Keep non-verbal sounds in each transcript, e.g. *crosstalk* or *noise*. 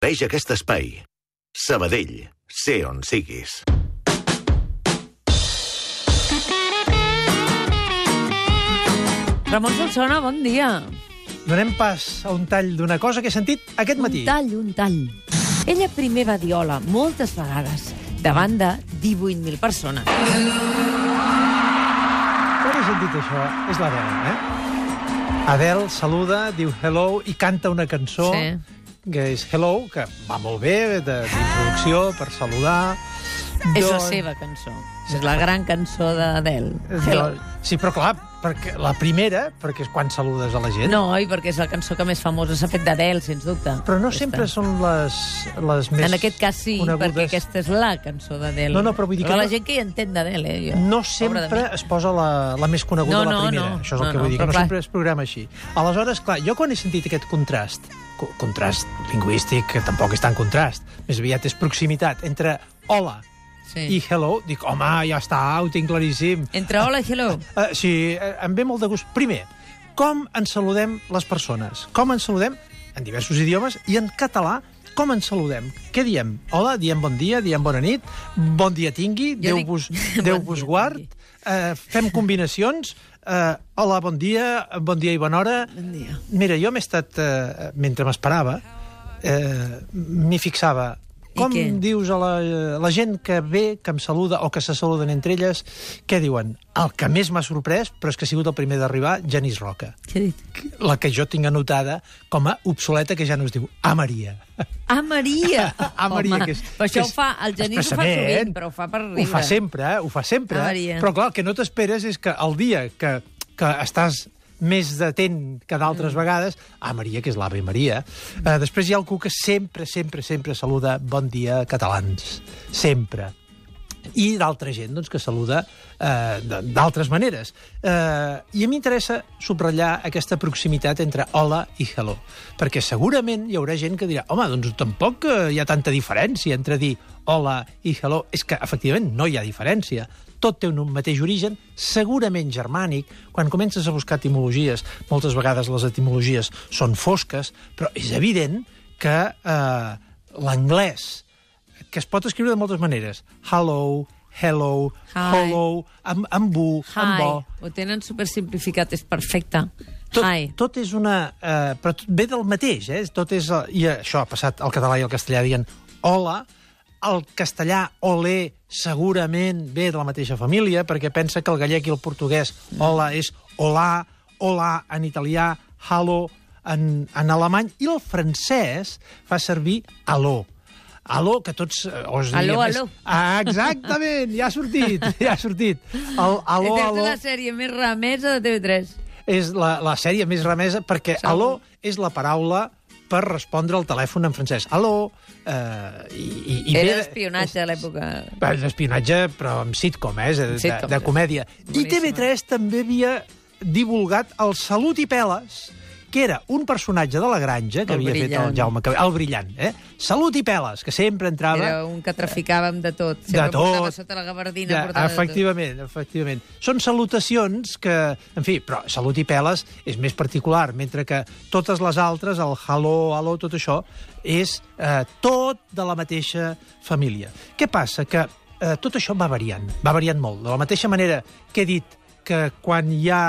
Veig aquest espai. Sabadell, sé on siguis. Ramon Solsona, bon dia. Donem pas a un tall d'una cosa que he sentit aquest matí. Un tall, un tall. Ella primer va dir hola moltes vegades, davant de 18.000 persones. Quan he sentit això? És l'Adele, eh? Adele saluda, diu hello i canta una cançó Sí. Que és Hello, que va molt bé, d'introducció, per saludar. És la Doncs- seva cançó. És la gran cançó d'Adele. Doncs- Sí, però clar, perquè la primera, perquè és quan saludes a la gent. No, oi? Perquè és la cançó que més famosa s'ha fet d'Adele, sens dubte. Però no Aquesta. sempre són les, les més En aquest cas sí, conegudes. perquè aquesta és la cançó d'Adele. No, no, però vull dir que la no- gent que hi entén d'Adele, eh? Jo. No sempre es posa la, la més coneguda, No, la no, primera. no. Això és el No, que no, vull dir, que però no clar. sempre es programa així. Aleshores, clar, jo quan he sentit aquest contrast, co- contrast lingüístic, que tampoc és tan contrast, més aviat és proximitat, entre hola Sí. i hello, dic, home, ja està, ho tinc claríssim. Entre hola i hello. Uh, sí, eh, em ve molt de gust. Primer, com ens saludem les persones? Com ens saludem en diversos idiomes i en català com ens saludem? Què diem? Hola, diem bon dia, diem bona nit, bon dia tingui, Jo Déu dic vos, *laughs* bon Déu dia vos guard, uh, fem combinacions, uh, hola, bon dia, bon dia i bona hora. Bon dia. Mira, jo m'he estat, uh, mentre m'esperava, uh, m'hi fixava com què? dius a la, la gent que ve, que em saluda, o que se saluden entre elles, què diuen? El que més m'ha sorprès, però és que ha sigut el primer d'arribar, Genís Roca. Què he dit? La que jo tinc anotada com a obsoleta, que ja no es diu A Maria. Ah, Maria! *laughs* A Maria, Home, que és... Però això que ho fa, el Genís ho fa sovint, però ho fa per riure. Ho fa sempre, eh? Ho fa sempre. A eh? Però clar, el que no t'esperes és que el dia que, que estàs més d'atent que d'altres Mm. vegades, a Maria, que és l'Ave Maria, eh, després hi ha algú que sempre, sempre, sempre saluda bon dia catalans. Sempre i d'altra gent doncs, que saluda eh, d'altres maneres. Eh, I a mi m'interessa subratllar aquesta proximitat entre hola i hello, perquè segurament hi haurà gent que dirà home, doncs tampoc eh, hi ha tanta diferència entre dir hola i hello. És que, efectivament, no hi ha diferència. Tot té un mateix origen, segurament germànic. Quan comences a buscar etimologies, moltes vegades les etimologies són fosques, però és evident que eh, l'anglès que es pot escriure de moltes maneres. Hello, hello, Hi. hello, amb, amb bu, amb Hi. bo. Ho tenen supersimplificat, és perfecte. Tot, Hi. tot és una... Eh, però tot ve del mateix, eh? Tot és... eh, I això ha passat al català i al castellà dient hola, el castellà olé segurament ve de la mateixa família, perquè pensa que el gallec i el portuguès hola és hola, hola en italià, hallo en, en alemany, i el francès fa servir aló. Aló, que tots... eh, Os Aló, diem, és- aló. Ah, exactament, ja ha sortit, *laughs* ja ha sortit. El, aló, Aquesta aló és la sèrie més remesa de TV3. és la, la sèrie més remesa perquè Segur. aló és la paraula per respondre al telèfon en francès. Aló, eh, i, i, i Era d'espionatge a l'època. és D'espionatge, però amb sitcom, eh? De, de, Sitcom, de sí. comèdia. I Boníssima. TV3 també havia divulgat el Salut i Peles, que era un personatge de la granja que El havia fet brillant. el Jaume Cabell, el brillant, eh? Salut i Peles, que sempre entrava... Era un que traficàvem de tot. de Sempre tot. portava sota la gabardina. Ja, de tot. efectivament, efectivament. Són salutacions que, en fi, però salut i peles és més particular, mentre que totes les altres, el hello, hello, tot això, és eh, tot de la mateixa família. Què passa? Que eh, tot això va variant, va variant molt. De la mateixa manera que he dit que quan hi ha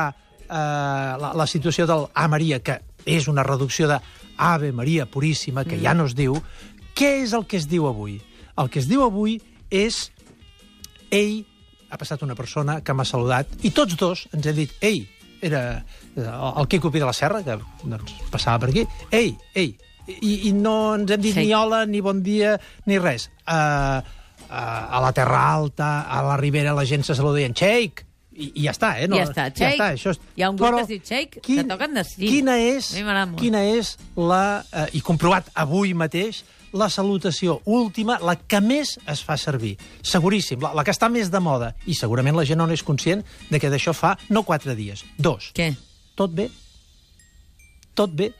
eh, la, la situació del A Maria, que és una reducció de Ave Maria Puríssima, que ja no es diu, què és el que es diu avui? El que es diu avui és ell ha passat una persona que m'ha saludat i tots dos ens hem dit ell era eh, el Quico Pi de la Serra que doncs, passava per aquí ell, ell i, i no ens hem dit Sí. ni hola, ni bon dia, ni res uh, uh, a la Terra Alta a la Ribera la gent se saluda dient Sheik i, i ja està, eh? Ja està, ja Sheik. està això és... Hi ha un grup Però que es diu Sheik, que toquen de sí. Quina és, quina és la... Eh, I comprovat avui mateix, la salutació última, la que més es fa servir. Seguríssim, la, la que està més de moda. I segurament la gent no n'és conscient de que d'això fa no quatre dies, dos. Què? Tot bé? Tot bé?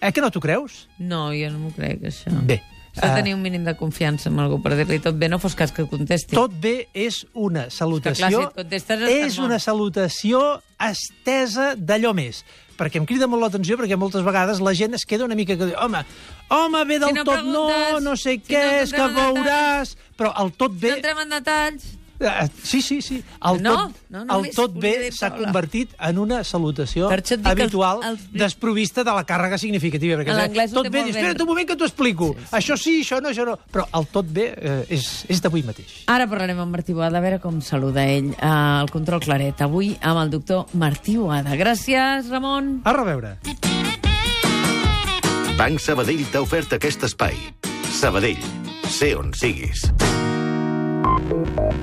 Eh, que no t'ho creus? No, jo no m'ho crec, això. Bé, Has de tenir un mínim de confiança amb algú per dir-li tot bé, no fos cas que contesti. Tot bé és una salutació... clar, si és una salutació estesa d'allò més. Perquè em crida molt l'atenció, perquè moltes vegades la gent es queda una mica que diu, home, home, bé del Si no tot no, no sé si què, no és que en veuràs... Però el tot No bé... entrem en detalls. Eh, Sí, sí, sí. El No, tot, no, el només tot bé s'ha convertit en una salutació habitual els- desprovista de la càrrega significativa. Perquè l'anglès ho tot té bé, molt dius, espera't un moment que t'ho explico. Això sí, això no, això no. Però el tot bé eh, és, és d'avui mateix. Ara parlarem amb Martí Boada, a veure com saluda ell eh, al Control Claret. Avui amb el doctor Martí Boada. Gràcies, Ramon. A reveure. Banc Sabadell t'ha ofert aquest espai. Sabadell, sé on siguis.